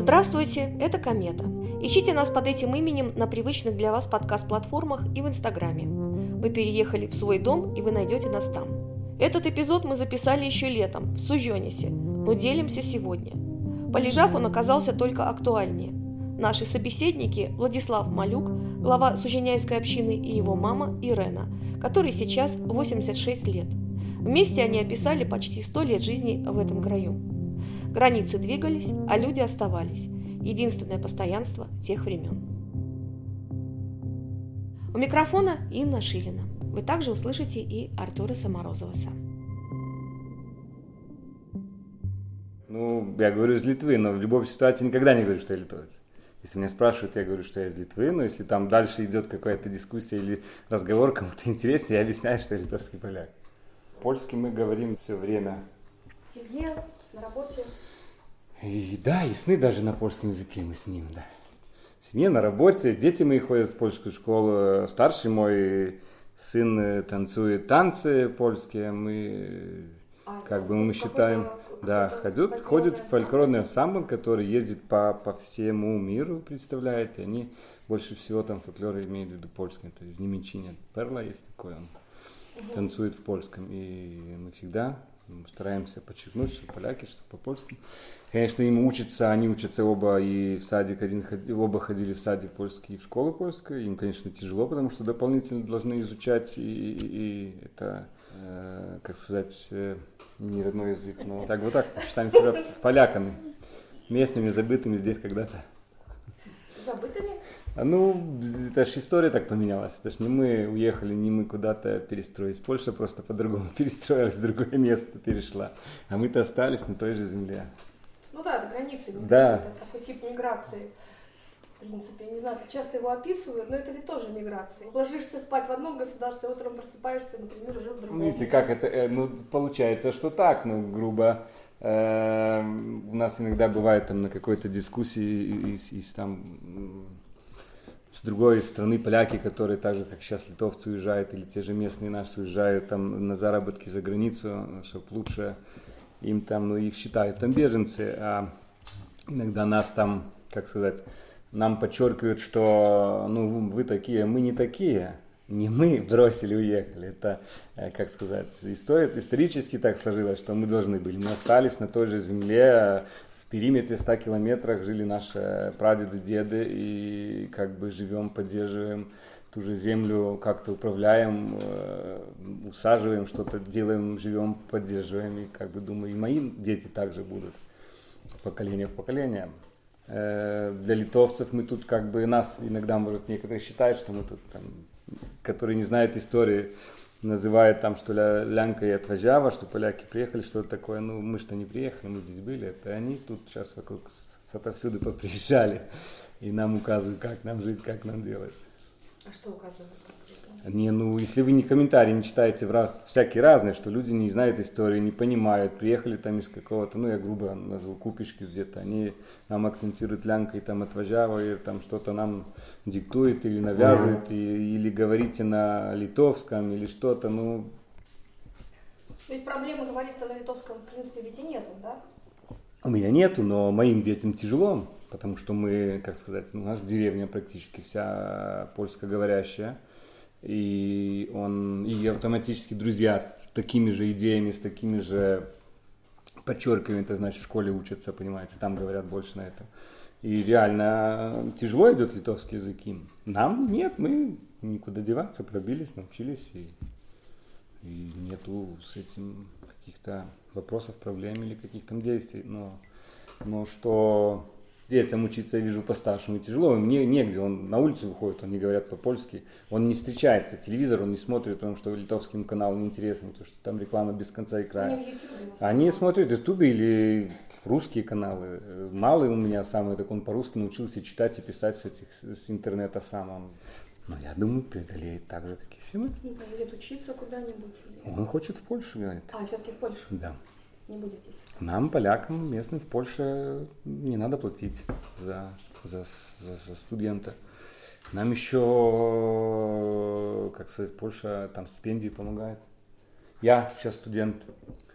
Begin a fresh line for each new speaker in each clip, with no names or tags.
Здравствуйте, это Комета. Ищите нас под этим именем на привычных для вас подкаст-платформах и в Инстаграме. Мы переехали в свой дом, и вы найдете нас там. Этот эпизод мы записали еще летом, в Суженисе, но делимся сегодня. Полежав, он оказался только актуальнее. Наши собеседники Владислав Малюк, глава Суженяйской общины, и его мама Ирена, которой сейчас 86 лет. Вместе они описали почти 100 лет жизни в этом краю. Границы двигались, а люди оставались. Единственное постоянство тех времен. У микрофона Инна Шилина. Вы также услышите и Артура Саморозоваса.
Ну, я говорю из Литвы, но в любой ситуации никогда не говорю, что я литовец. Если меня спрашивают, я говорю, что я из Литвы, но если там дальше идет какая-то дискуссия или разговор кому-то интереснее, я объясняю, что я литовский поляк. Польский мы говорим все время.
Семье, на работе?
И да, и сны даже на польском языке мы с ним, да. В семье, на работе, дети мои ходят в польскую школу, старший мой сын танцует танцы польские, мы а, как бы мы считаем, да, ходят, ходят в фольклорный ансамбль, который ездит по, по всему миру, представляет, и они больше всего там фольклора имеют в виду польский, это из Неменчиня, Перла есть такой, он танцует в польском, и мы всегда мы стараемся подчеркнуть, что поляки, что по-польски. Конечно, им учатся, они учатся оба и в садик, один, оба ходили в садик польский и в школу польскую. Им, конечно, тяжело, потому что дополнительно должны изучать, и, и, и это, э, как сказать, э, не родной язык, но так вот так, считаем себя поляками, местными, забытыми здесь когда-то.
Забытыми?
А ну, это же история так поменялась. Это ж не мы уехали, не мы куда-то перестроились. Польша просто по-другому перестроилась, в другое место перешла. А мы-то остались на той же земле.
Ну да, это границы.
Да.
Это такой тип миграции. В принципе, я не знаю, часто его описывают, но это ведь тоже миграция. Ложишься спать в одном государстве, утром просыпаешься, например, уже в другом.
Видите, как это, э, ну, получается, что так, ну, грубо. Э, у нас иногда бывает там на какой-то дискуссии из, из там с другой стороны поляки, которые так же, как сейчас литовцы уезжают, или те же местные наши уезжают там на заработки за границу, чтобы лучше им там, ну, их считают там беженцы, а иногда нас там, как сказать, нам подчеркивают, что, ну, вы такие, мы не такие, не мы бросили, уехали. Это, э, как сказать, история, исторически так сложилось, что мы должны были. Мы остались на той же земле, периметре 100 километрах жили наши прадеды, деды, и как бы живем, поддерживаем ту же землю, как-то управляем, э, усаживаем, что-то делаем, живем, поддерживаем. И как бы думаю, и мои дети также будут с поколения в поколение. Э, для литовцев мы тут как бы нас иногда, может, некоторые считают, что мы тут там, которые не знают истории, называют там, что ля, лянка и отвожава, что поляки приехали, что-то такое. Ну, мы что не приехали, мы здесь были. Это они тут сейчас вокруг с отовсюду поприезжали и нам указывают, как нам жить, как нам делать.
А что указывают?
Не, ну, если вы не комментарии не читаете, всякие разные, что люди не знают истории, не понимают, приехали там из какого-то, ну, я грубо назову, купишки где-то, они нам акцентируют лянкой там от и там что-то нам диктует или навязывает, и, или говорите на литовском, или что-то, ну...
Ведь проблемы говорить-то на литовском, в принципе, ведь и нету, да?
У меня нету, но моим детям тяжело, потому что мы, как сказать, ну, у нас в деревне практически вся польскоговорящая, и он и автоматически друзья с такими же идеями, с такими же подчеркиванием, это значит в школе учатся, понимаете, там говорят больше на это. И реально тяжело идет литовский язык им. Нам нет, мы никуда деваться, пробились, научились, и, и нету с этим каких-то вопросов, проблем или каких-то действий. Но, но что детям учиться, я вижу, по-старшему тяжело. Мне негде, он на улицу выходит, он не говорят по-польски. Он не встречается, телевизор он не смотрит, потому что литовским каналам неинтересно, потому что там реклама без конца и края. Они смотрят ютубе или русские каналы. Малый у меня самый, так он по-русски научился читать и писать с, этих, с интернета сам. Он, ну, я думаю, преодолеет так же, как и все мы.
Едет учиться куда-нибудь?
Он хочет в Польшу, говорит.
А, все-таки в Польшу?
Да
не будете
Нам, полякам, местным в Польше не надо платить за, за, за, за студента. Нам еще, как сказать, Польша там стипендии помогает. Я сейчас студент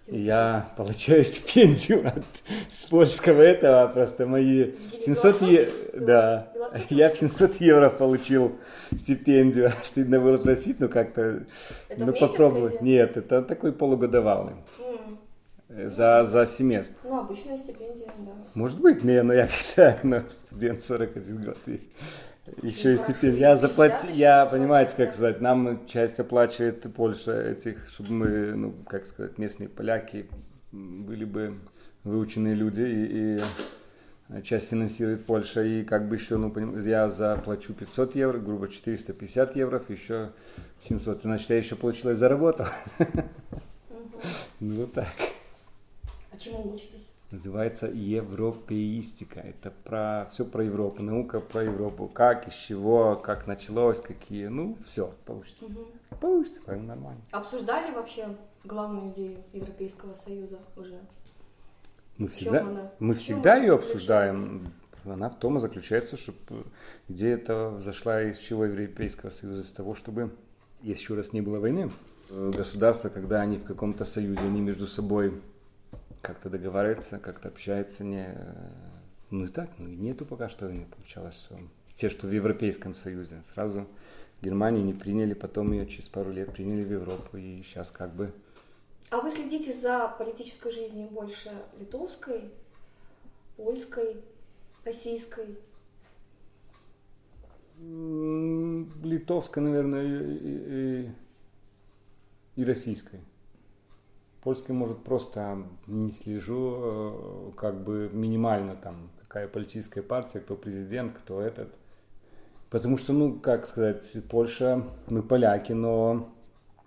Я получаю стипендию от, с польского этого, просто мои 700 евро, да, я 700 евро получил стипендию, стыдно было просить, но как-то, ну попробовать. Нет, это такой полугодовалый, за, за семестр.
Ну, обычная стипендия, да.
Может быть, не, но я когда ну, студент 41 год, и еще и
хорошо.
стипендию. Я
50
заплатил, я, понимаете, как сказать, нам часть оплачивает Польша этих, чтобы мы, ну, как сказать, местные поляки были бы выученные люди, и, и часть финансирует Польша, и как бы еще, ну, я заплачу 500 евро, грубо 450 евро, еще 700, значит, я еще получилось заработал. Ну, вот так.
Чему учитесь?
Называется европеистика. Это про все про Европу, наука про Европу. Как, из чего, как началось, какие. Ну, все, получится. Получится, по-моему, нормально.
Обсуждали вообще главную идею Европейского Союза уже?
Мы всегда,
она?
мы всегда ее обсуждаем. Она в том и заключается, чтобы идея эта взошла из чего Европейского Союза, из того, чтобы еще раз не было войны. Э, Государства, когда они в каком-то союзе, они между собой как-то договариваются, как-то общаются, не... э, Ну и так, ну и нету пока что войны, получалось. Те, что в Европейском Союзе. Сразу Германию не приняли, потом ее через пару лет приняли в Европу, и сейчас как бы
А вы следите за политической жизнью больше литовской, польской, российской?
Литовской, наверное, и, и- и российской. Польской, может, просто не слежу, э, как бы минимально там, какая политическая партия, кто президент, кто этот. Потому что, ну, как сказать, Польша, мы поляки, но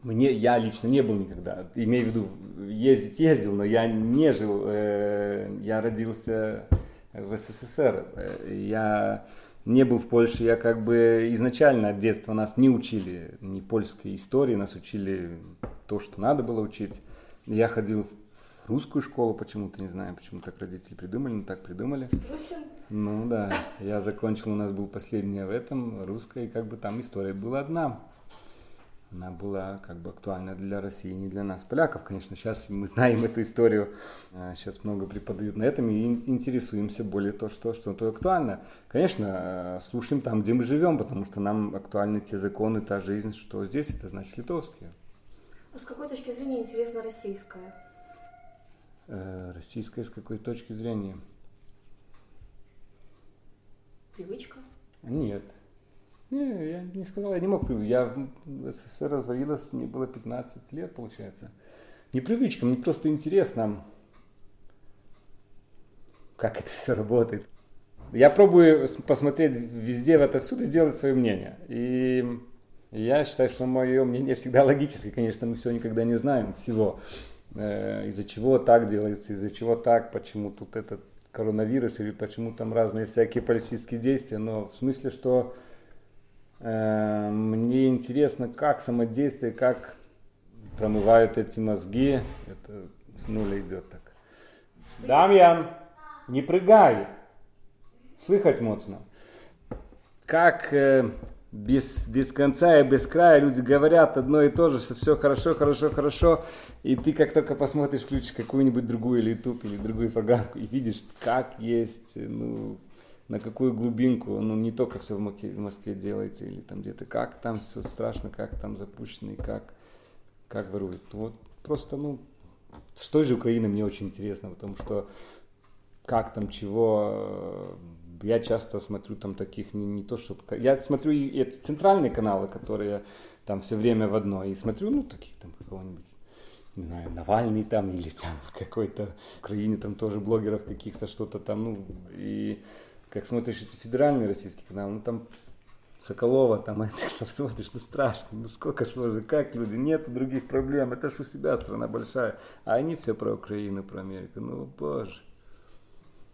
мне, я лично не был никогда, имею в виду, ездить ездил, но я не жил, э, я родился в СССР, я не был в Польше, я как бы изначально от детства нас не учили ни польской истории, нас учили то, что надо было учить. Я ходил в русскую школу почему-то, не знаю, почему так родители придумали, но так придумали. Ну да, я закончил, у нас был последний в этом, русская, и как бы там история была одна. Она была как бы актуальна для России, не для нас, поляков, конечно. Сейчас мы знаем эту историю, э, сейчас много преподают на этом и ин- интересуемся более то, что, что то актуально. Конечно, э, слушаем там, где мы живем, потому что нам актуальны те законы, та жизнь, что здесь, это значит литовские.
А с какой точки зрения интересна российская?
Э, Российская с какой точки зрения?
Привычка?
Нет. Не, я не сказал, я не мог. Я в СССР развалилась, мне было 15 лет, получается. Не привычка, мне просто интересно, как это все работает. Я пробую посмотреть везде, в это всюду, сделать свое мнение. И я считаю, что мое мнение всегда логическое. Конечно, мы все никогда не знаем всего. Э, Из-за чего так делается, из-за чего так, почему тут этот коронавирус или почему там разные всякие политические действия. Но в смысле, что э, мне интересно, как самодействие, как промывают эти мозги. Это с нуля идет так. Дамьян, не прыгай! Слыхать моцно. Как э, без, без конца и без края люди говорят одно и то же, что все хорошо, хорошо, хорошо, и ты как только посмотришь, включишь какую-нибудь другую или YouTube, или другую программку, и видишь, как есть, ну, на какую глубинку, ну, не только все в Москве, делается, или там где-то, как там все страшно, как там запущено, и как, как воруют. Вот просто, ну, с той же Украины мне очень интересно, потому что как там, чего. Я часто смотрю там таких, не, не то, чтобы... Я смотрю и эти центральные каналы, которые там все время в одно, и смотрю, ну, таких там какого-нибудь, не знаю, Навальный там, или там какой-то в Украине там тоже блогеров каких-то, что-то там, ну, и как смотришь эти федеральные российские каналы, ну, там Соколова, там, это, смотришь, ну страшно, ну сколько ж можно, как люди, нет других проблем, это ж у себя страна большая, а они все про Украину, про Америку, ну боже.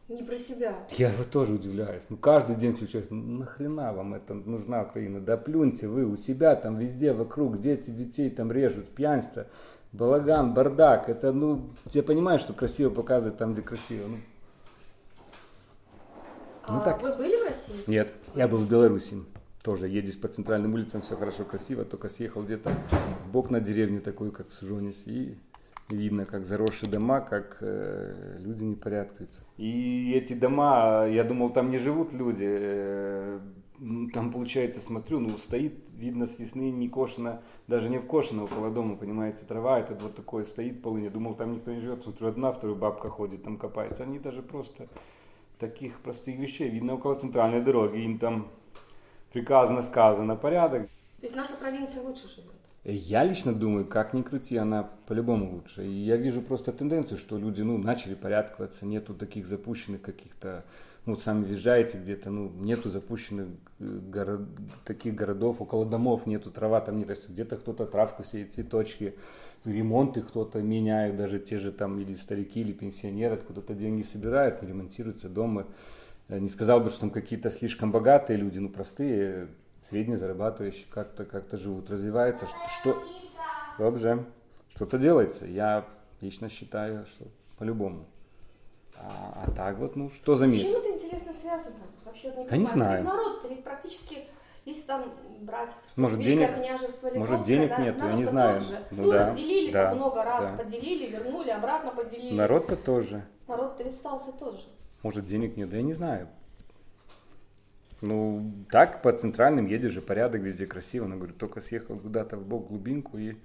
Не про себя.
Я вот тоже удивляюсь, ну каждый день включаюсь, ну нахрена вам это нужна Украина, да плюньте вы у себя там везде вокруг, дети детей там режут, пьянство, балаган, бардак, это ну, я понимаю, что красиво показывать там, где красиво, ну. Ну,
а
так.
вы были в России?
Нет, я был в Беларуси. Тоже едешь по центральным улицам, все хорошо, красиво, только съехал где-то в бок на деревню такую, как в Сужонись, и видно, как заросшие дома, как э, люди не порядкуются. И эти дома, я думал, там не живут люди. Э, там, получается, смотрю, ну, стоит, видно, с весны не кошено, даже не кошено около дома, понимаете, трава, это вот такое стоит полыня. Думал, там никто не живет, смотрю, одна, вторая бабка ходит, там копается. Они даже просто таких простых вещей, видно, около центральной дороги, им там приказано, сказано, порядок.
То есть наша провинция лучше живет?
Я лично думаю, как ни крути, она по-любому лучше. И я вижу просто тенденцию, что люди ну, начали порядковаться, нету таких запущенных каких-то, ну, сами въезжаете где-то, ну, нету запущенных э, город, таких городов, около домов нету, трава там не растет, где-то кто-то травку сеет, цветочки, ремонты кто-то меняет, даже те же там или старики, или пенсионеры откуда-то деньги собирают, ремонтируются дома. Не сказал бы, что там какие-то слишком богатые люди, ну, простые, среднезарабатывающие как-то как живут, развиваются, что, что добре, что-то делается. Я лично считаю, что по-любому. А, а так вот, ну, что заметить?
С чем это интересно связано? Вообще,
не я не знаю.
народ ведь практически если там брать
может, денег, княжество Литовское, может денег да, нет, я не знаю.
Же. Ну, ну да, разделили да, много раз, да. поделили, вернули, обратно поделили.
Народ-то тоже.
Народ-то ведь стался тоже.
Может денег нет, я не знаю. Ну, так по центральным едешь же, порядок везде красиво. Но, говорю, только съехал куда-то в бок глубинку и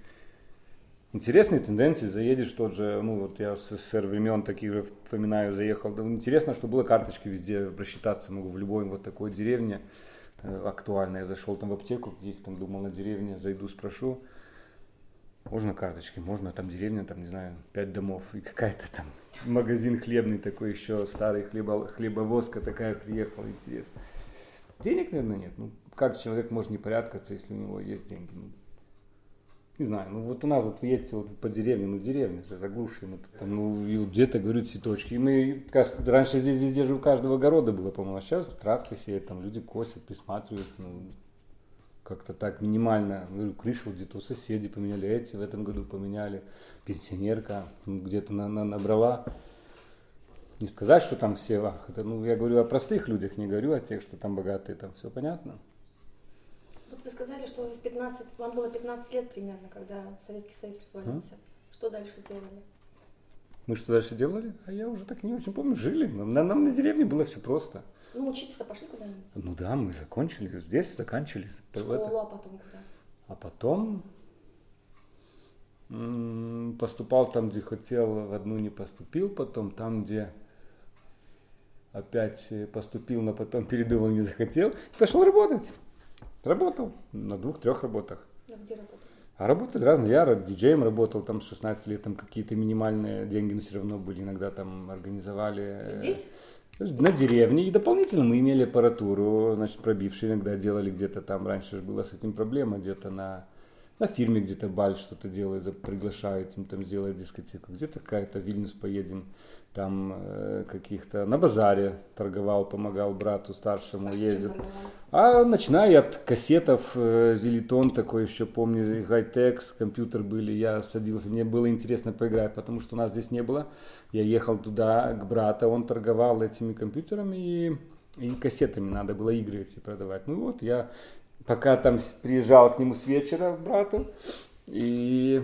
интересные тенденции. Заедешь тот же, ну вот я с СССР времен таких вспоминаю, заехал. Интересно, что было карточки везде просчитаться могу в любой вот такой деревне э, актуально. Я зашел там в аптеку, каких там думал на деревне, зайду, спрошу. Можно карточки, можно там деревня, там, не знаю, пять домов и какая-то там магазин хлебный такой еще, старый хлебо, хлебовозка такая приехала, интересно. Денег, наверное, нет. Ну, как человек может не порядкаться, если у него есть деньги? Ну, не знаю, ну вот у нас вот едете вот по деревне, ну деревня же заглушена, там, ну и где-то, говорю, цветочки. И мы, раньше здесь везде же у каждого огорода было, по-моему, а сейчас травка сеет, там люди косят, присматривают, ну, как-то так минимально. Говорю, крышу где-то у соседей поменяли, эти в этом году поменяли, пенсионерка ну, где-то на, на, набрала не сказать, что там все, ах, это, ну, я говорю о простых людях, не говорю о тех, что там богатые, там все понятно.
Вот вы сказали, что в 15, вам было 15 лет примерно, когда Советский Союз развалился. А? Что дальше делали?
Мы что дальше делали? А я уже так не очень помню, жили. Нам, нам на деревне было все просто.
Ну, учиться-то пошли куда-нибудь?
Ну да, мы закончили, здесь заканчивали.
Школу, а потом куда?
А потом поступал там, где хотел, в одну не поступил, потом там, где опять э, поступил, но потом передумал, не захотел, пошел работать. Работал на двух-трех работах.
А где работал?
А работали разные. Я диджеем работал, там с 16 лет там какие-то минимальные деньги, но все равно были, иногда там организовали.
Э, Здесь?
На деревне. И дополнительно мы имели аппаратуру, значит, пробившие иногда делали где-то там. Раньше же была с этим проблема, где-то на, на фирме где-то баль что-то делают, приглашают им там сделать дискотеку. Где-то какая-то Вильнюс поедем там э, каких-то на базаре торговал, помогал брату старшему, ездил. А начиная от кассетов, э, Зелитон такой еще помню, Хайтекс, компьютер были, я садился, мне было интересно поиграть, потому что нас здесь не было. Я ехал туда к брату, он торговал этими компьютерами и, и кассетами, надо было игры эти продавать. Ну вот, я пока там приезжал к нему с вечера, к брату, и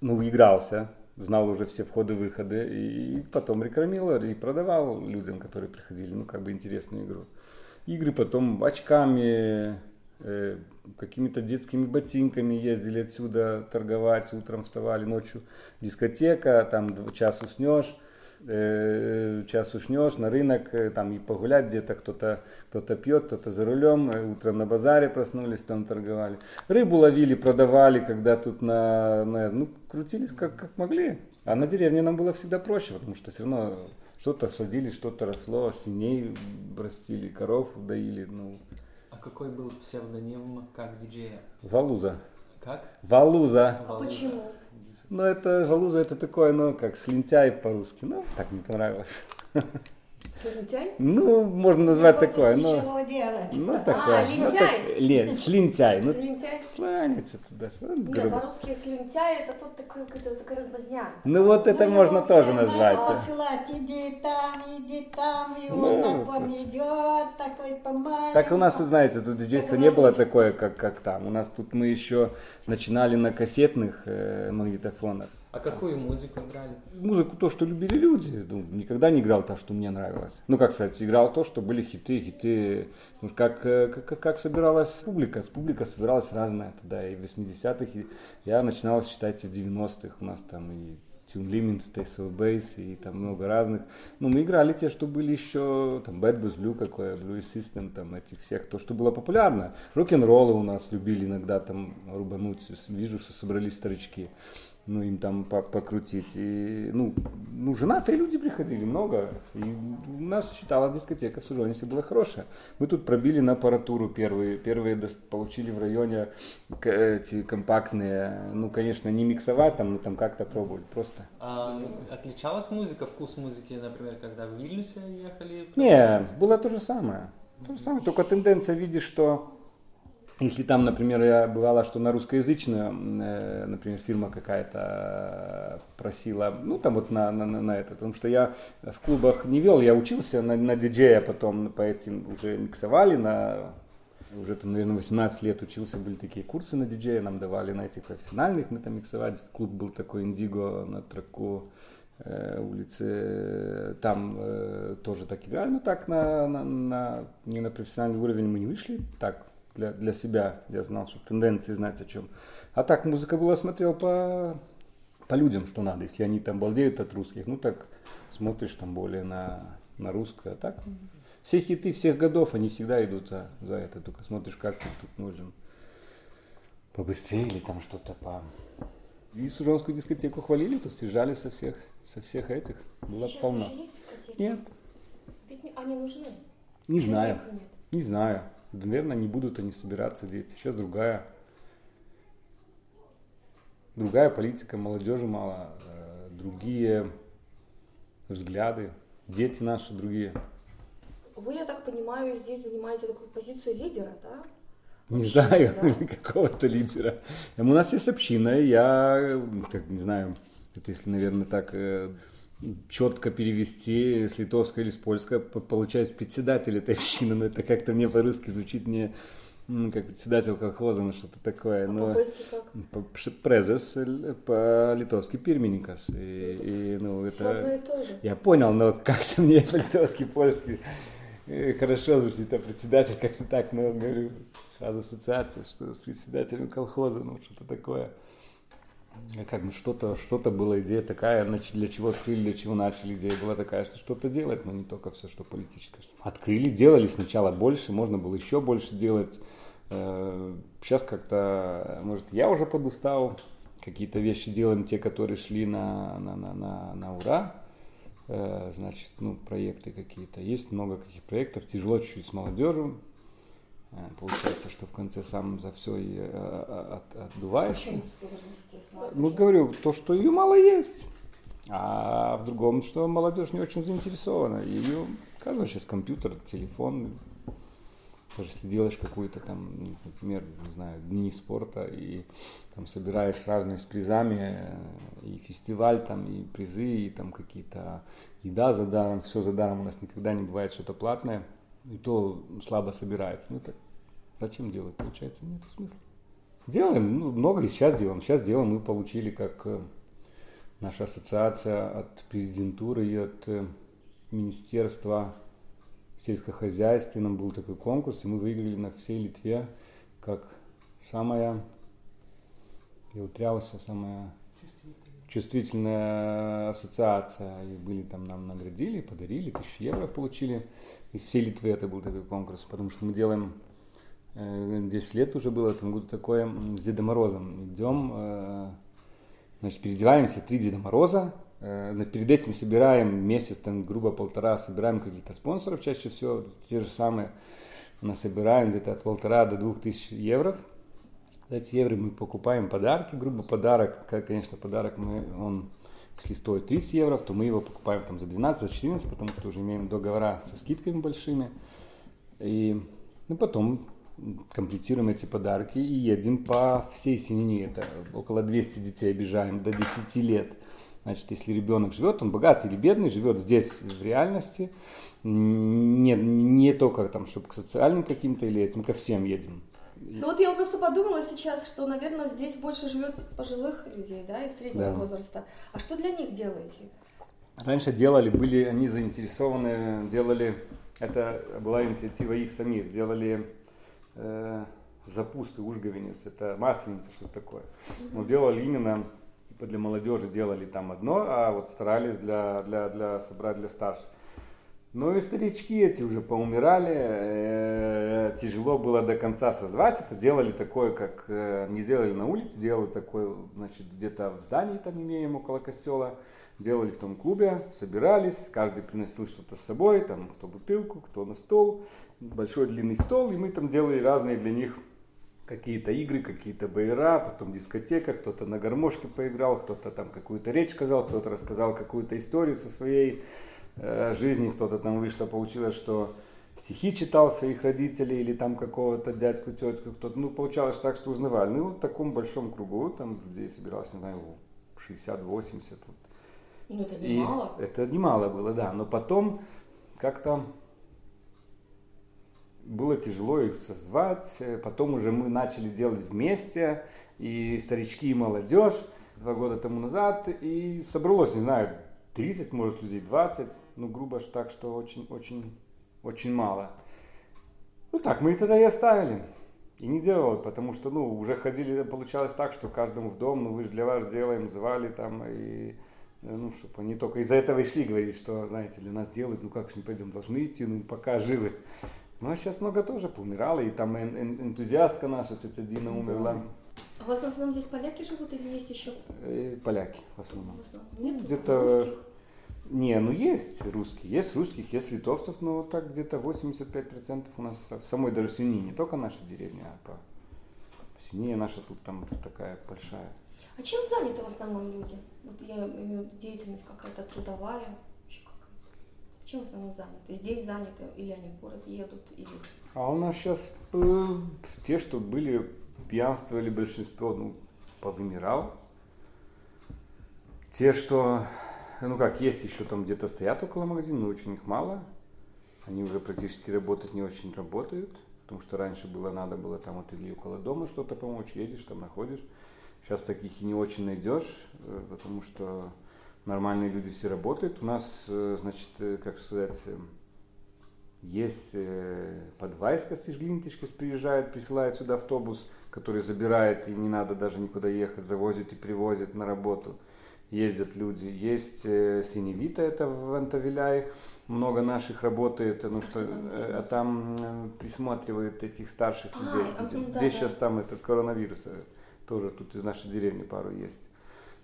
ну, игрался знал уже все входы-выходы, и потом рекламировал и продавал людям, которые приходили, ну, как бы интересную игру. Игры потом очками, э, какими-то детскими ботинками ездили отсюда торговать, утром вставали, ночью дискотека, там час уснешь, час уснешь на рынок, там и погулять где-то, кто-то кто пьет, кто-то за рулем, э, утром на базаре проснулись, там торговали. Рыбу ловили, продавали, когда тут на, на ну, крутились как, как могли. А на деревне нам было всегда проще, потому что все равно что-то садили, что-то росло, свиней растили, коров доили. Ну.
А какой был псевдоним как диджея?
Валуза.
Как?
Валуза.
А почему?
Ну, это Галуза, это такое, ну, как слентяй по-русски. Ну, так мне понравилось.
Слентяй?
Ну, можно назвать
Не
такое.
Ну,
ну, такое.
А, лентяй? Ну, так,
лен, слентяй. Ну,
слентяй?
Сланец туда.
Нет, по-русски слентяй это тот такой, какой-то такой размазня.
Ну, вот это
Ну,
можно тоже назвать.
посылать, иди там, иди там, и
Ну,
он так
вот.
он идет, такой помаленьку.
Так у нас тут, знаете, тут диджейство
Это
не было такое, как, как там. У нас тут мы еще начинали на кассетных э, магнитофонах.
А какую музыку играли?
Музыку то, что любили люди. Ну, никогда не играл то, что мне нравилось. Ну, как сказать, играл то, что были хиты, хиты. Ну, как, э, как, как собиралась публика. Публика собиралась разная тогда. И в 80-х и я начинал считать и в 90-х. У нас там и Tune Limit, Taste of Bass и там много разных. Ну, мы играли те, что были еще, там, Bad Bass Blue какое, Blue System, там, этих всех, то, что было популярно. Рок-н-роллы у нас любили иногда там рубануть, вижу, что собрались старички ну, им там покрутить. И, ну, ну, женатые люди приходили много. И у нас считалась дискотека в Сужонисе была хорошая. Мы тут пробили на аппаратуру первые. Первые получили в районе эти компактные. Ну, конечно, не миксовать там, но там как-то пробовали просто.
А отличалась музыка, вкус музыки, например, когда в Вильнюсе ехали?
Не, было то же самое. То же самое, только тенденция видишь, что если там, например, я бывало, что на русскоязычную, э, например, фирма какая-то просила, ну там вот на, на, на это, потому что я в клубах не вел, я учился на, на диджея, потом по этим уже миксовали, на уже там, наверное, 18 лет учился, были такие курсы на диджея, нам давали на этих профессиональных, мы там миксовали, клуб был такой Индиго на траку э, улице, там э, тоже так играли, но так на, на, на, не на профессиональный уровень мы не вышли, так для, для себя. Я знал, чтобы тенденции знать о чем. А так музыка была, смотрел по, по людям, что надо. Если они там балдеют от русских, ну так смотришь там более на, на русское. А так все хиты всех годов, они всегда идут за, за это. Только смотришь, как тут, тут можем побыстрее или там что-то по... И Сужонскую дискотеку хвалили, то съезжали со всех, со всех этих. Было
Сейчас
полно. Нет,
Ведь они нужны.
не знаю. Не знаю. Наверное, не будут они собираться дети. Сейчас другая, другая политика, молодежи мало, э, другие взгляды, дети наши другие.
Вы, я так понимаю, здесь занимаете такую позицию лидера, да?
Не
Вообще,
знаю,
да?
какого-то лидера. У нас есть община, я, как не знаю, это если, наверное, так э, четко перевести с литовского или с польского, по- получаюсь председатель этой общины, но это как-то мне по-русски звучит не м, как председатель колхоза, ну что-то такое.
А
но...
по-польски как?
По- Презес, э, по-литовски пирмinikas. И, и, ну,
Всё одно
это...
и то же.
Я понял, но как-то мне по-литовски, польски э, хорошо звучит, а председатель как-то так, но говорю, сразу ассоциация, что с председателем колхоза, ну что-то такое. Как бы что-то, что-то была идея такая, для чего открыли, для чего начали, идея была такая, что что-то делать, но не только все, что политическое. Открыли, делали сначала больше, можно было еще больше делать. Э, Сейчас как-то, может, я уже подустал, какие-то вещи делаем, те, которые шли на, на, на, на, на ура, Э, значит, ну, проекты какие-то. Есть много каких проектов, тяжело чуть-чуть с молодежью. Э, Получается, что в конце сам за все и э, от- отдуваешься. Ну, говорю, то, что ее мало есть. А в другом, что молодежь не очень заинтересована. Ее, каждый сейчас компьютер, телефон. Даже если делаешь какую-то там, например, не знаю, дни спорта и там собираешь разные с призами, э, и фестиваль там, и призы, и там какие-то еда за даром, все за даром, у нас никогда не бывает что-то платное, и то слабо собирается. Ну так зачем делать, получается, нет смысла. Делаем, ну, много и сейчас делаем. Сейчас делаем, мы получили как э, наша ассоциация от президентуры и от э, Министерства сельскохозяйственном был такой конкурс, и мы выиграли на всей Литве как самая, я утрялся, самая чувствительная ассоциация. И были там, нам наградили, подарили, тысячу евро получили. Из всей Литвы это был такой конкурс, потому что мы делаем э, 10 лет уже было в этом году такое с Дедом Морозом. Идем, э, значит, переодеваемся, три Деда Мороза, э, перед этим собираем месяц, там, грубо полтора, собираем каких-то спонсоров, чаще всего те же самые, насобираем где-то от полтора до двух тысяч евро. Эти евро мы покупаем подарки, грубо подарок, конечно, подарок мы, он, если стоит 30 евро, то мы его покупаем там за 12, за 14, потому что уже имеем договора со скидками большими. И ну, потом комплектируем эти подарки и едем по всей Синине. Это около 200 детей обижаем до 10 лет. Значит, если ребенок живет, он богатый или бедный, живет здесь в реальности, не, не только там, чтобы к социальным каким-то или этим, ко всем едем.
Ну вот я просто подумала сейчас, что, наверное, здесь больше живет пожилых людей, да, и среднего
Да.
возраста. А что для них делаете?
Раньше делали, были они заинтересованы, делали, это была инициатива их самих, делали э, запусты, ужговенец, это масленица, что такое. Но делали именно, типа для молодежи делали там одно, а вот старались для, для, для собрать для старших. Ну и старички эти уже поумирали, э, тяжело было до конца созвать это, делали такое, как э, не делали на улице, делали такое, значит, где-то в здании там имеем около костела, делали в том клубе, собирались, каждый приносил что-то с собой, там кто бутылку, кто на стол, большой длинный стол, и мы там делали разные для них какие-то игры, какие-то байра, потом дискотека, кто-то на гармошке поиграл, кто-то там какую-то речь сказал, кто-то рассказал какую-то историю со своей жизни, кто-то там вышло, получилось, что стихи читал своих родителей или там какого-то дядьку, тетку, кто-то, ну, получалось так, что узнавали. Ну, вот в таком большом кругу, там людей собиралось, не знаю, 60-80, вот.
Ну это
И
немало.
это немало было, да. Но потом как-то было тяжело их созвать. Э, Потом уже мы начали делать вместе, и старички, и молодежь, два года тому назад. И собралось, не знаю, 30, может, людей 20. Ну, грубо ж так, что очень-очень очень мало. Ну так, мы и тогда и оставили. И не делали, потому что, ну, уже ходили, получалось так, что каждому в дом, ну, вы же для вас делаем, звали там, и, ну, чтобы они только из-за этого и шли говорить, что, знаете, для нас делают, ну, как же не пойдем, должны идти, ну, пока живы. Ну, а сейчас много тоже поумирало, и там эн- эн- энтузиастка наша, тетя Дина умерла,
А у вас в основном здесь поляки живут или есть еще?
и поляки в основном.
В основном нет
Где-то-
русских?
Не, ну есть русские, есть русских, есть литовцев, но вот так где-то 85% у нас в самой даже Сини, не только наша деревня, а по Сини наша тут там такая большая.
А чем заняты в основном люди? Вот я имею деятельность какая-то трудовая, еще какая Чем в основном заняты? Здесь заняты или они в город едут? Или...
А у нас сейчас те, что были, пьянствовали, большинство, ну, повымирало. Те, что, ну как, есть еще там где-то стоят около магазина, но очень их мало. Они уже практически работать не очень работают, потому что раньше было надо было там вот или около дома что-то помочь, едешь, там находишь. Сейчас таких и не очень найдешь, э, потому что нормальные люди все работают. У нас, э, значит, э, как сказать, э, есть э, подвайска с Ижглинтишкис приезжает, присылает сюда автобус, который забирает, и не надо даже никуда ехать, завозит и привозит на работу. Ездят люди. Есть э, Синевита, это в Антавиляе, много наших работает, ну что,
что там?
э, а там э, присматривает этих старших
А,
людей.
а,
Где-
да,
Здесь
да.
сейчас там этот коронавирус, э, тоже тут из нашей деревни пару есть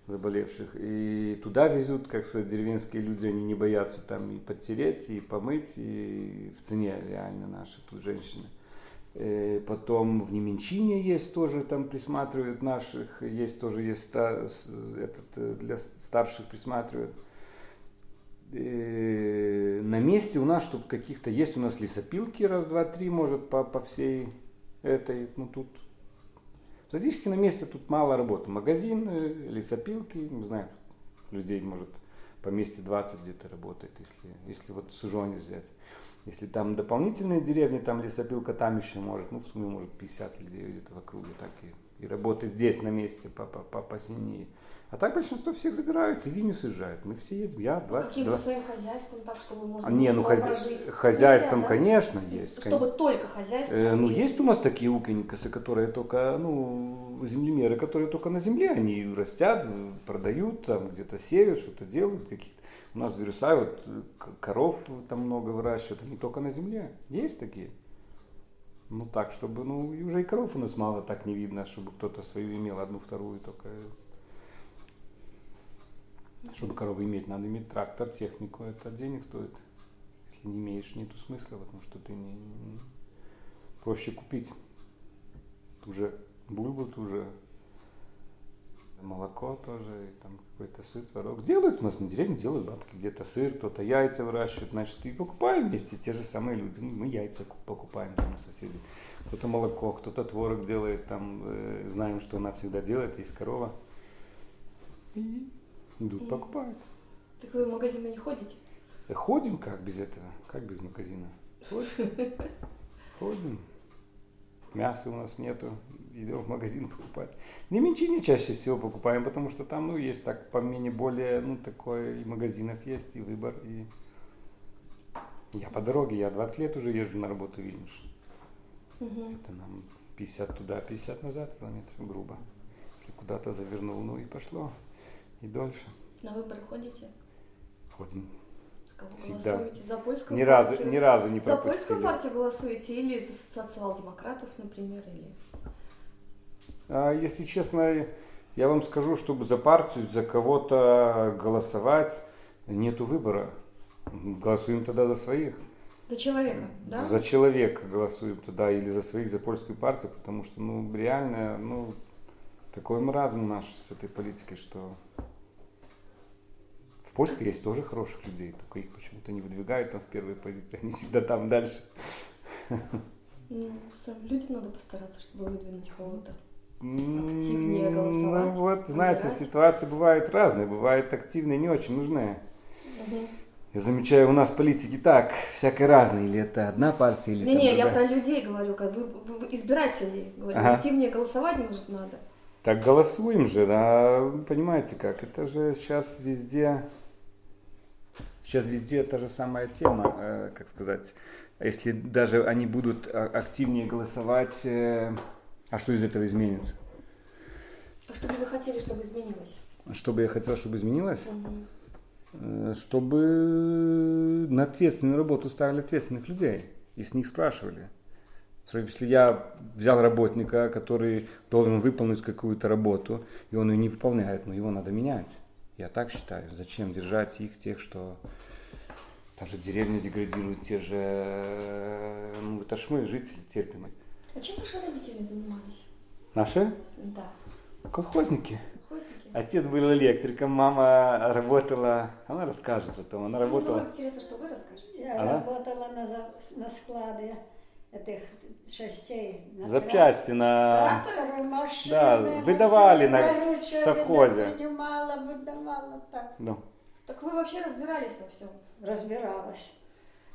заболевших. И туда везут, как сказать, деревенские люди, они не боятся там и подтереть, и помыть, и в цене реально наши тут женщины. Э, Потом в Неменчине есть тоже, там присматривают наших, есть тоже есть этот, э, для старших присматривают. Э, На месте у нас, чтобы каких-то есть у нас лесопилки, раз, два, три, может, по, по всей этой, ну тут Практически на месте тут мало работы. Магазин, э, лесопилки, не знаю, людей может по месте 20 где-то работает, если, если вот Сужоне взять. Если там дополнительные деревни, там лесопилка, там еще может, ну в сумме может 50 людей где-то в округе так и, и работает здесь на месте по, по, по, по Синии. А так большинство всех забирают и в Виню съезжают. Мы все едем, я 22.
Каким-то своим хозяйством, так, чтобы можно
А, не, ну хозя-
прожить?
хозяйством,
Нельзя, да?
конечно, есть.
Чтобы
конечно.
только хозяйство?
Э, ну,
или-
есть у нас такие уконикасы, которые только, ну, землемеры, которые только на земле, они растят, продают, там где-то сеют, что-то делают, каких-то. У нас в Вирусае вот коров там много выращивают, они только на земле. Есть такие. Ну так, чтобы, ну, уже и коров у нас мало так не видно, чтобы кто-то свою имел, одну, вторую только. Чтобы корову иметь, надо иметь трактор, технику, это денег стоит. Если не имеешь, нету смысла, потому что ты не, проще купить. Ту же бульбу, ту же молоко тоже, и там какой-то сыр, творог. Делают у нас на деревне, делают бабки где-то сыр, кто-то яйца выращивает, значит, и покупаем вместе те же самые люди. Мы яйца ку- покупаем там у соседей. Кто-то молоко, кто-то творог делает, там, э, знаем, что она всегда делает, есть корова. И идут, покупают.
Так вы в магазины не ходите?
Ходим как без этого? Как без магазина? Ходим. Ходим. мяса у нас нету, идем в магазин покупать. Неменчине чаще всего покупаем, потому что там, ну, есть так, по менее более, ну, такое, и магазинов есть, и выбор, и... Я по дороге, я 20 лет уже езжу на работу в Вильнюс. Это нам 50 туда, 50 назад километров, грубо. Если куда-то завернул, ну и пошло, и дольше.
На выборы ходите?
Ходим.
За кого
Всегда.
голосуете? За польскую
Ни разу,
партию?
ни разу не
За
пропустили.
польскую партию голосуете или за социал-демократов, например, или...
А, Если честно, я вам скажу, чтобы за партию, за кого-то голосовать, нету выбора. Голосуем тогда за своих.
За человека, да?
За человека голосуем тогда или за своих, за польскую партию, потому что, ну, реально, ну, такой маразм наш с этой политикой, что в Польске есть тоже хороших людей, только их почему-то не выдвигают там в первые позиции, они всегда там дальше.
Ну, людям надо постараться, чтобы выдвинуть кого-то. Активнее голосовать,
Ну вот, знаете,
выбирать.
ситуации бывают разные, бывают активные, не очень нужные. Я замечаю, у нас политики так, всякое разное, или это одна партия, или там
Не-не, я
другая.
про людей говорю, как вы, вы- вы избирателей говорю.
Ага.
Активнее голосовать может надо.
Так голосуем же, да, понимаете как, это же сейчас везде, сейчас везде та же самая тема, э, как сказать, если даже они будут а, активнее голосовать, э, а что из этого изменится?
А что бы вы хотели, чтобы изменилось?
Что бы я хотел, чтобы изменилось? Э, Чтобы на ответственную работу ставили ответственных людей и с них спрашивали. Если я взял работника, который должен выполнить какую-то работу, и он ее не выполняет, но его надо менять. Я так считаю. Зачем держать их, тех, что там же деревня деградирует, те же, э, ну это ж мы, жители, терпим.
А чем ваши родители занимались?
Наши
Да.
колхозники.
Колхозники?
Отец был электриком, мама работала, она расскажет о том, она
Ну,
работала.
ну, интересно, что вы расскажете.
Я
Ага.
работала на, на складе этих шестей. на
Запчасти на...
тракторы, машины,
Да, выдавали на- совхозе.
Принимала, выдавала так.
Ну,
Так вы вообще разбирались во всем?
Разбиралась.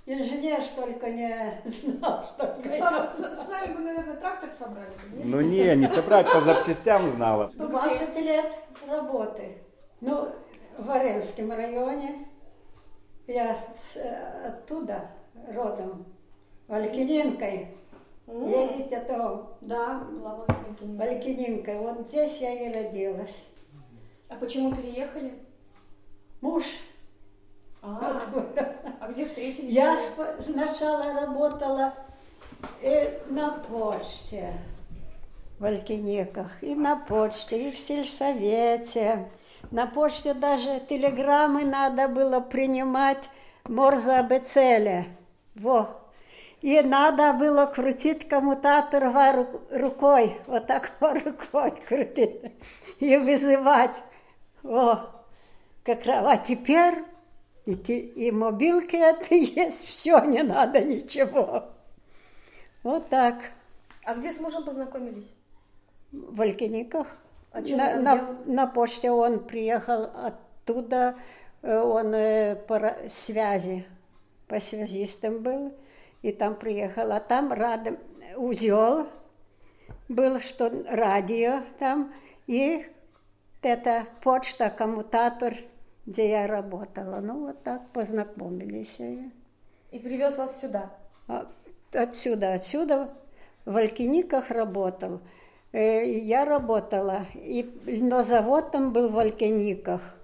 Инженер только не знал, что
Сам- с- сами бы, наверное, трактор собрали. нет?
ну не, не собрать по запчастям знала.
20 лет работы. Ну, в Оренском районе. Я э, оттуда родом. Валькининкой. Едете там.
Да, была в Америке.
Валькининкой. Вот здесь я и родилась.
А почему переехали?
Муж
А,
откуда?
а где встретились?
Я сп- сначала работала и на почте в Алькиниках, и на почте, и в сельсовете. На почте даже телеграммы надо было принимать Морзе Абецеле. Во. И надо было крутить коммутатор рукой, вот так рукой крутить и вызывать. О, как раз. А теперь и, и мобилки это есть, все, не надо ничего. Вот так.
А где с мужем познакомились?
В Валькиниках.
А чё
на, на,
делал?
на почте он приехал оттуда, э, он э, по связи, по связистам был, и там приехал. А там рядом узел был, что радио там, и это почта, коммутатор, где я работала. Ну, вот так познакомились.
И привез вас сюда.
А, Отсюда, отсюда в Алькиниках работал. Э, Я работала, и льнозавод там был в Алькиниках.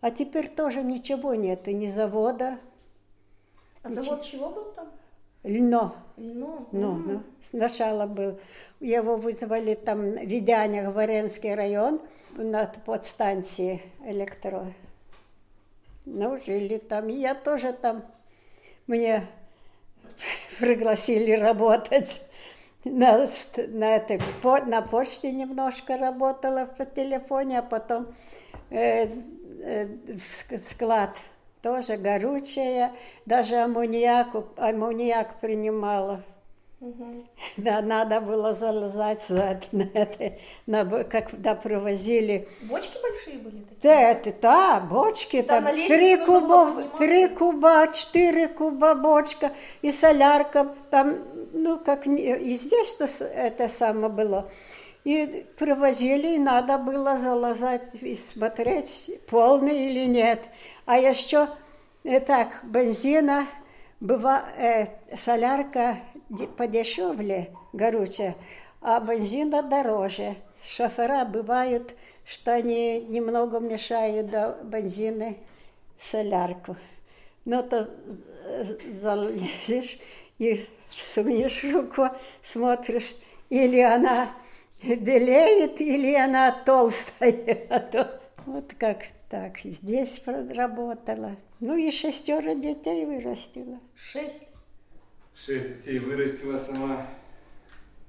А теперь тоже ничего нету, ни завода,
А завод чего был там?
Льно.
Вино?
Ну,
М.
ну, сначала был, его вызвали там в Ведянях, Варенский район, на подстанции электро. Ну, жили там. И я тоже там, мне пригласили работать. На, на, этой, по- на почте немножко работала по телефоне, а потом э, э, в ск- склад тоже горючее, даже аммониак, аммониак принимала. Да, надо было залезать за, на это, на, когда привозили.
Бочки большие были такие?
Да, это, да, бочки,
Там
там, три куба, три куба, четыре куба бочка и солярка, там ну, как и здесь то с- это самое было. И привозили, и надо было залазать и смотреть, полный или нет. А еще э, так, бензина, быва, э, солярка де- подешевле, горючая, а бензина дороже. Шофера бывают, что они немного мешают до бензина солярку. Ну, то залезешь и сунешь руку, смотришь, или она белеет, или она толстая. А Вот как так. Здесь проработала. Ну и шестеро детей вырастила.
Шесть.
Шесть детей вырастила сама.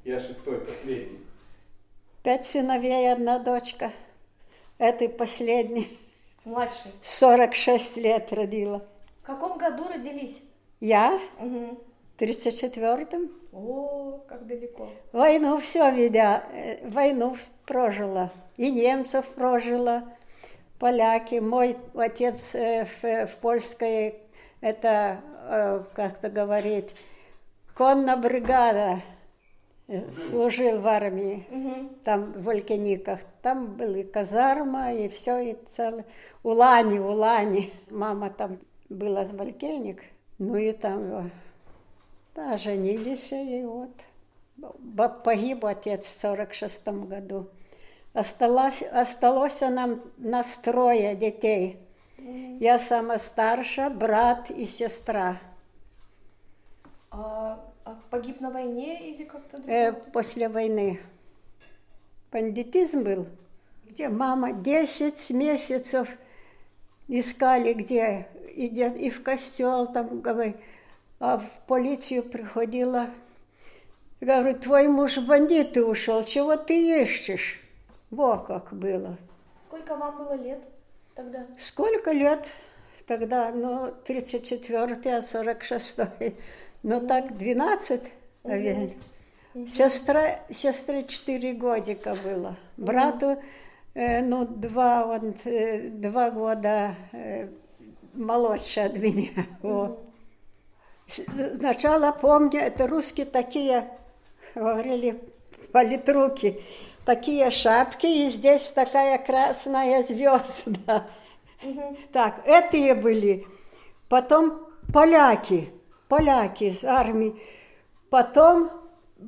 Я шестой, последний.
Пять сыновей, одна дочка. Это последний.
Младший.
46 лет родила.
В каком году родились?
Я
Угу.
В 34-м.
О, как далеко.
Войну все видя, э, войну прожила. И немцев прожила, поляки. Мой отец э, в, в польской, это, э, как-то говорить, конная бригада, служил в армии.
Угу.
там в Волькиниках. Там были казарма и все, и целое. Улани, Улани. Мама там была с Волькиник. Ну и там да, женились, и вот. Погиб отец в 46 году. Осталось, осталось нам нас трое детей. Я самая старшая, брат и сестра.
А, а погиб на войне или как-то
Э, после войны. Бандитизм был. Где мама 10 месяцев искали, где и, и в костел там, говорю, а в полицию приходила. Говорю, твой муж бандиты ушел, чего ты ищешь? Во как было.
Сколько вам было лет тогда?
Сколько лет тогда? Ну, 34 а 46 Ну, так, 12, наверное. Сестра, сестре 4 годика было. Брату, э, ну, два, он, э, два года э, молодше от меня. Во. Сначала помню, это русские такие, говорили, политруки, такие шапки, и здесь такая красная звезда. Так, это были. Потом поляки, поляки из армии. Потом,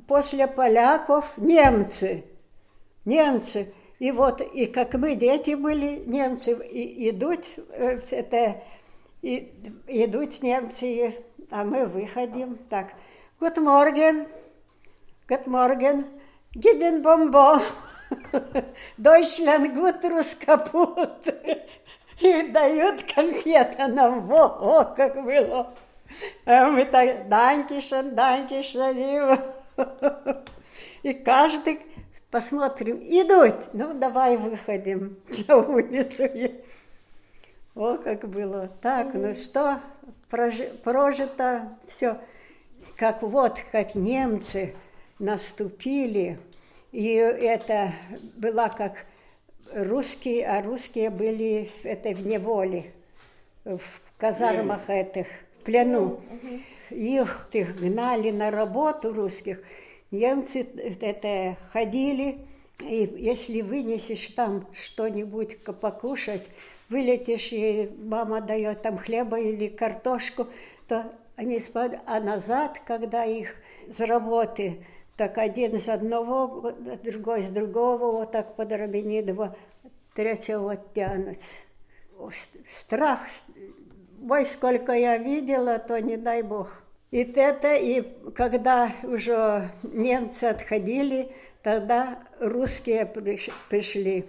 после поляков, немцы. Немцы. И вот, и как мы дети были, немцы и, идут, э, это, и, идут немцы, а мы выходим. Так, Good morgen, Good morgen, geben Bonbon. Deutschland gut, Рус капут. И дают конфеты нам. Во, о, как было. А мы так, данкишен, данкишен. И, каждый, посмотрим, идут. Ну, давай выходим на улицу. О, как было. Так, ну что, прожито все. Как вот, как немцы наступили, и это была как русские, а русские были в этой в неволе, в казармах этих, в плену. Их их гнали на работу русских. Немцы это ходили, и если вынесешь там что-нибудь покушать, вылетишь, и мама дает там хлеба или картошку, то они спад... А назад, когда их с работы, так один с одного, другой с другого, вот так под Робинидова, третьего тянут. Страх, ой, сколько я видела, то не дай бог. И это, и когда уже немцы отходили, тогда русские приш- пришли.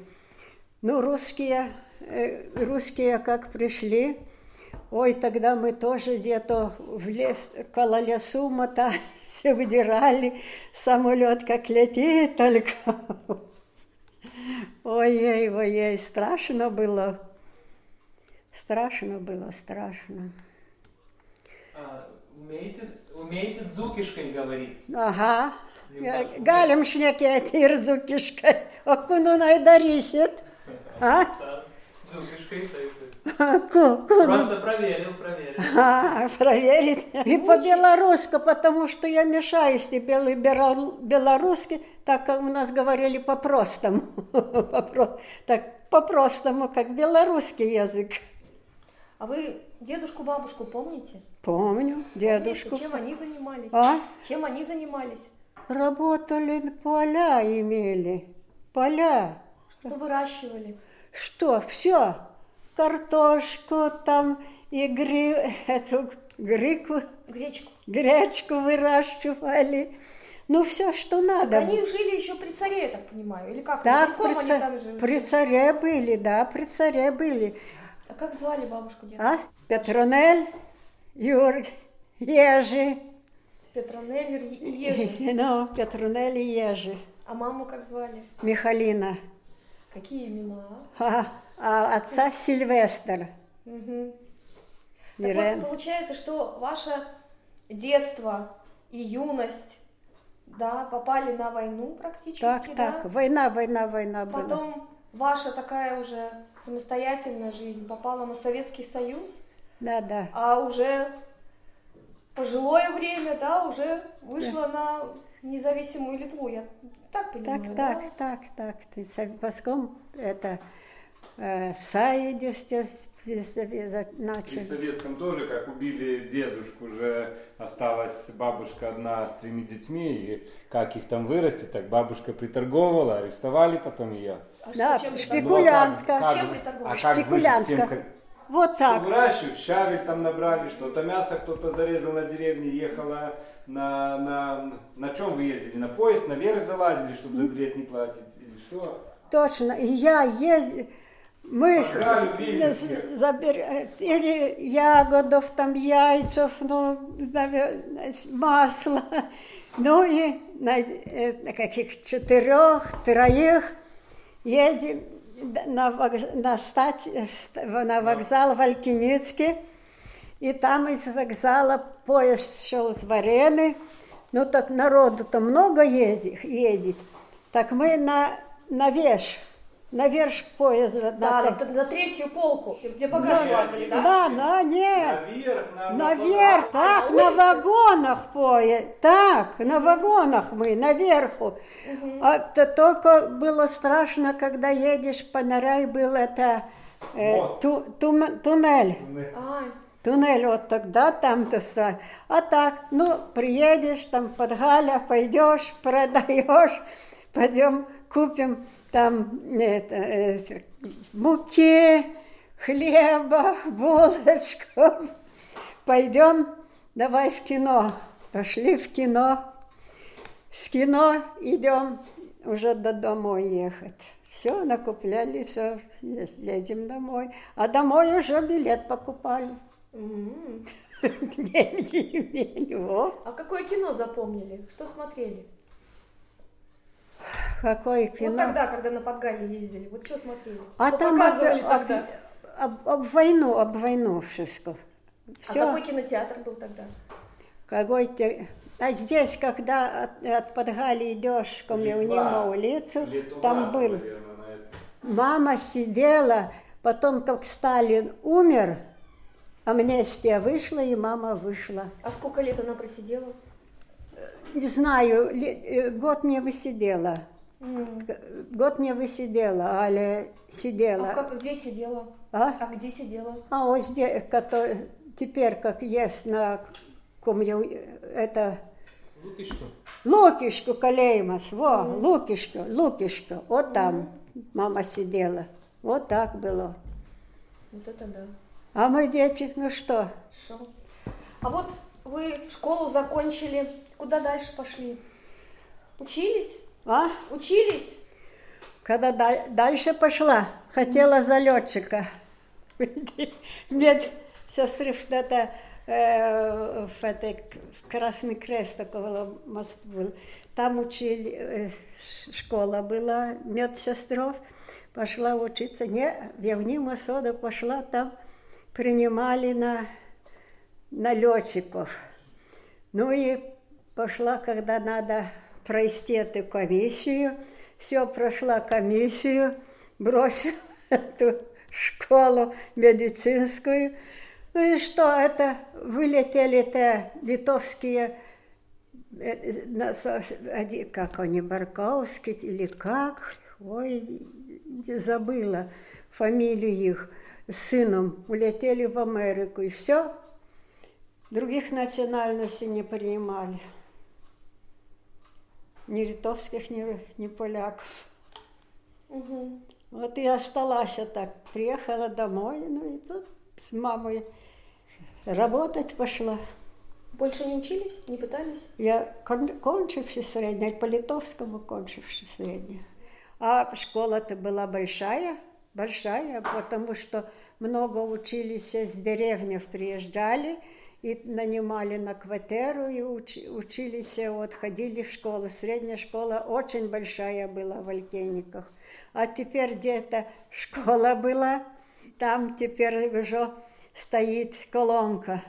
Ну, русские, э, русские как пришли, ой, тогда мы тоже где-то в лес, около лесу мотались, выдирали, самолет как летит только. Ой-ой, ой, страшно было. Страшно было, страшно.
А, умеете, умеете дзукишкой говорить?
Ага. Galim šnekėti ir zukiškai, o kūnų naidarysit. A?
Дзукишкой, taip.
Ку- ку-
Просто проверил, проверил.
А, проверить. И по-белорусски, потому что я мешаюсь белый белорусский, так как у нас говорили по-простому. Попро- Так, по-простому, как белорусский язык.
А вы дедушку, бабушку помните?
Помню, дедушку.
Помните, чем они занимались?
А?
Чем они занимались?
Работали, поля имели. Поля.
Что выращивали?
Что, все. Картошку там и гри... эту грику,
Гречку.
гречку выращивали. Ну, все, что
Так
надо.
они жили еще при царе, я так понимаю, или как?
Так, при, ца-
там жили?
при царе были, да, при царе были.
А как звали бабушку, дедушку?
А? Петронель, Юрг, Ежи.
Петронель и Ежи.
Ну, Петронель и Ежи.
А маму как звали?
Михалина.
Какие имена?
А, а отца Сильвестр.
Мгм. Так вот, получается, что ваше детство и юность, да, попали на войну практически,
Так,
да?
так, война, война, война была.
Потом ваша такая уже самостоятельная жизнь попала на Советский Союз,
Да, да.
а уже пожилое время, да, уже вышла на независимую Литву, я так понимаю,
Так,
да?
так, так, так. Ты Совпаском это э, Союз
В
начали.
советском тоже, как убили дедушку, уже осталась бабушка одна с тремя детьми, и как их там вырастить, так бабушка приторговывала, арестовали потом ее.
А
Да,
чем
шпику-
приторговали?
Спекулянтка.
Чем приторговали?
А как выжить
Шпекулянтка.
тем,
Вот
Что
так.
выращивают, щавель там набрали, что-то мясо кто-то зарезал на деревне, ехала на, на, на чем вы ездили? На поезд, наверх залазили, чтобы за билет не платить? Или что?
Точно. Я ездил. Мы или ягодов, там яйцев, ну, навер- с- масла. Ну и на, э, на каких четырех, троих едем на, вокз- на, стать, ст- на вокзал в Алькиницке. И там из вокзала поезд шел с Варены. Ну так народу-то много ездит, едет. Так мы на, на веш, на верш поезда.
Да,
на-
на, на третью полку, где багаж складывали, да?
да, да, нет.
Наверх, на,
Наверх,
А,
так,
на
на вагонах поезд, так, на вагонах мы, наверху. А то только было страшно, когда едешь по Нарай, был это э,
Мост.
ту- тум- туннель.
Ай,
Туннель вот тогда там-то страшно. А так, ну, приедешь там под Галя, пойдешь, продаешь, пойдем купим там это, это, муки, хлеба, булочку. Пойдем, давай в кино. Пошли в кино. С кино идем уже до домой ехать. Все, накупляли, все, едем домой. А домой уже билет покупали. во.
А какое кино запомнили? Что смотрели?
Какое кино.
Вот тогда, когда на Подгале ездили, вот что смотрели?
а
Что
там
показывали
об,
тогда?
об- об войну, об войну wszystko.
А
Все.
какой кинотеатр был тогда?
Какой-то... А здесь, когда от, от Подгали идешь ко мне
Литва.
улицу,
Литва,
там был.
наверное.
Мама сидела, потом, как Сталин умер, амнистия вышла, и мама вышла.
А сколько лет она просидела?
Не знаю, э, год не высидела.
М.
Год не высидела, але
А
сидела.
как, где сидела?
А?
А где сидела?
А вот здесь, который, теперь, как есть на комью, это
Лукишку.
Лукишку Калеймас, во, Лукишку, Лукишку, вот там мама сидела. Вот так было.
Вот это да.
А мы дети, ну что,
Хорошо. А вот вы школу закончили, куда дальше пошли? Учились?
А?
Учились?
Когда да- дальше пошла, хотела за летчика. Медсестры что-то э, в этой Красный Крест около моста был. Там учили, э, школа была медсестров. Пошла учиться. Не, в Явниму Сода пошла, там принимали на, на летчиков. Ну и пошла, когда надо пройти эту комиссию. Все, прошла комиссию, бросила эту школу медицинскую. Ну и что, это вылетели-то литовские, э, как они, Барковский или как, ой, забыла фамилию их, с сыном улетели в Америку, и все, других национальностей не принимали. Ни литовских, ни, ни поляков. Угу. Вот и осталась я так. Приехала домой, ну и тут с мамой работать пошла.
Больше не учились, не пытались?
Я кон кончивший среднее, по литовскому кончивший среднее. А школа-то была большая, большая, потому что много учились с деревни, приезжали и нанимали на квартиру и уч, учились, вот ходили в школу. Средняя школа очень большая была в Альгениках. А теперь где-то школа была, там теперь уже стоит колонка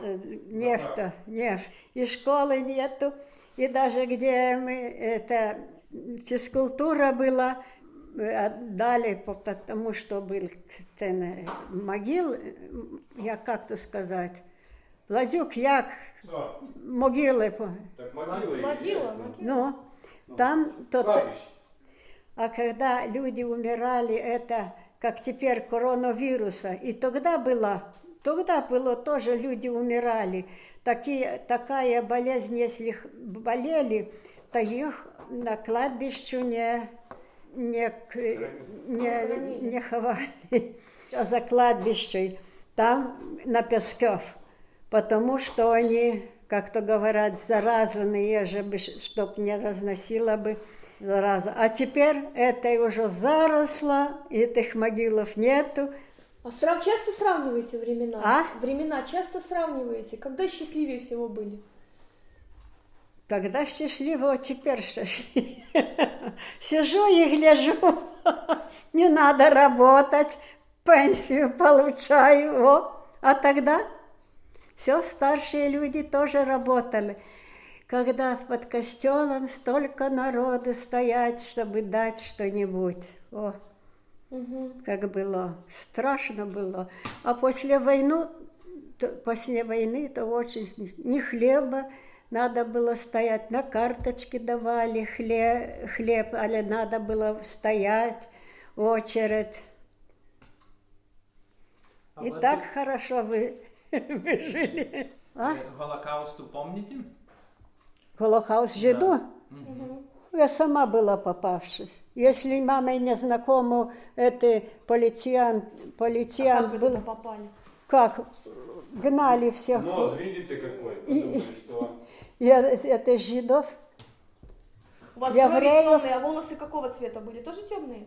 э, нефта, нефть. И школы нету, и даже где мы, это физкультура была, отдали, потому что был ten э, могил, я как-то сказать, Лазюк, як могили.
Так могила.
Могила,
Ну, там то, а когда люди умирали, это как теперь коронавируса, и тогда было, тогда было тоже люди умирали. Такие, такая болезнь, если болели, то их на кладбище не, не, не, не ховали, а за кладбище, там на Песков, потому что они, как-то говорят, заразанные, чтобы не разносило бы зараза. А теперь это уже заросло, этих могилов нету.
А сра- часто сравниваете времена?
А?
Времена часто сравниваете? Когда счастливее всего были?
Тогда счастливо, а теперь счастливее. Сижу и гляжу, не надо работать, пенсию получаю. О. А тогда все старшие люди тоже работали когда под костелом столько народу стоять, чтобы дать что-нибудь. О, угу. как было, страшно было. А после войны, после войны то очень ни хлеба, надо было стоять, на карточке давали хлеб, хлеб, але надо было стоять, очередь. А И так ты... хорошо вы, вы жили.
А? Голокаусту помните?
Холокаust жиду. Я сама была попавшись. Если мамой не знакома, это полициан, полициан
а как
был.
попали?
Как? Гнали всех.
Нос, видите, какой? Что...
Я, это жидов.
У вас евреев... темные, а волосы какого цвета были? Тоже темные?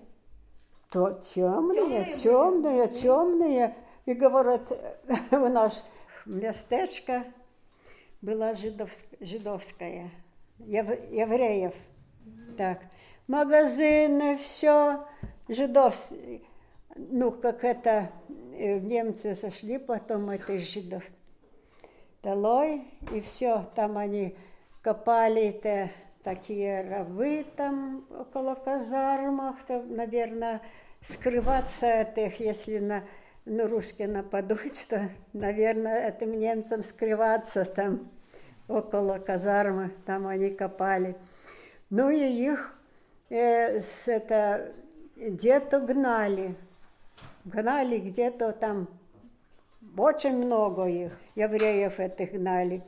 То темные, темные, темные, темные. И говорят, у нас местечко была жидовск, жидовская, ев, евреев. Так, магазины, все жидовские. Ну, как это, э, немцы сошли потом это жидов. Долой, и все, там они копали-то такие ровы там около казармах, то, наверное, скрываться от их, если на ну, русские нападут, что, наверное, этим немцам скрываться там около казармы, там они копали. Ну и их э, с это где-то гнали, гнали где-то там, очень много их, евреев этих гнали.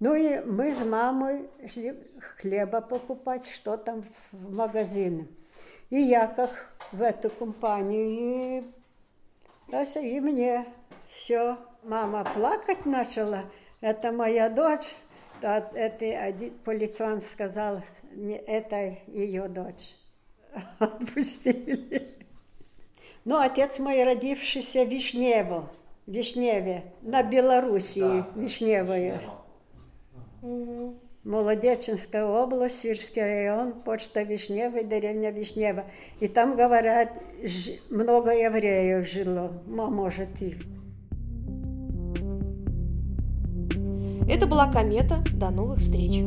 Ну и мы с мамой шли хлеба покупать, что там в магазине. И я как в эту компанию Тася и мне все. Мама плакать начала. Это моя дочь. Это один полицан сказал, не, это ее дочь. Отпустили. Ну, отец мой родившийся в Вишнево, Вишневе, на Белоруссии, да, Вишневое. Угу. Молодеченская область, Свирский район, почта Вишнева и деревня Вишнева. И там, говорят, много евреев жило, может и.
Это была комета. До новых встреч.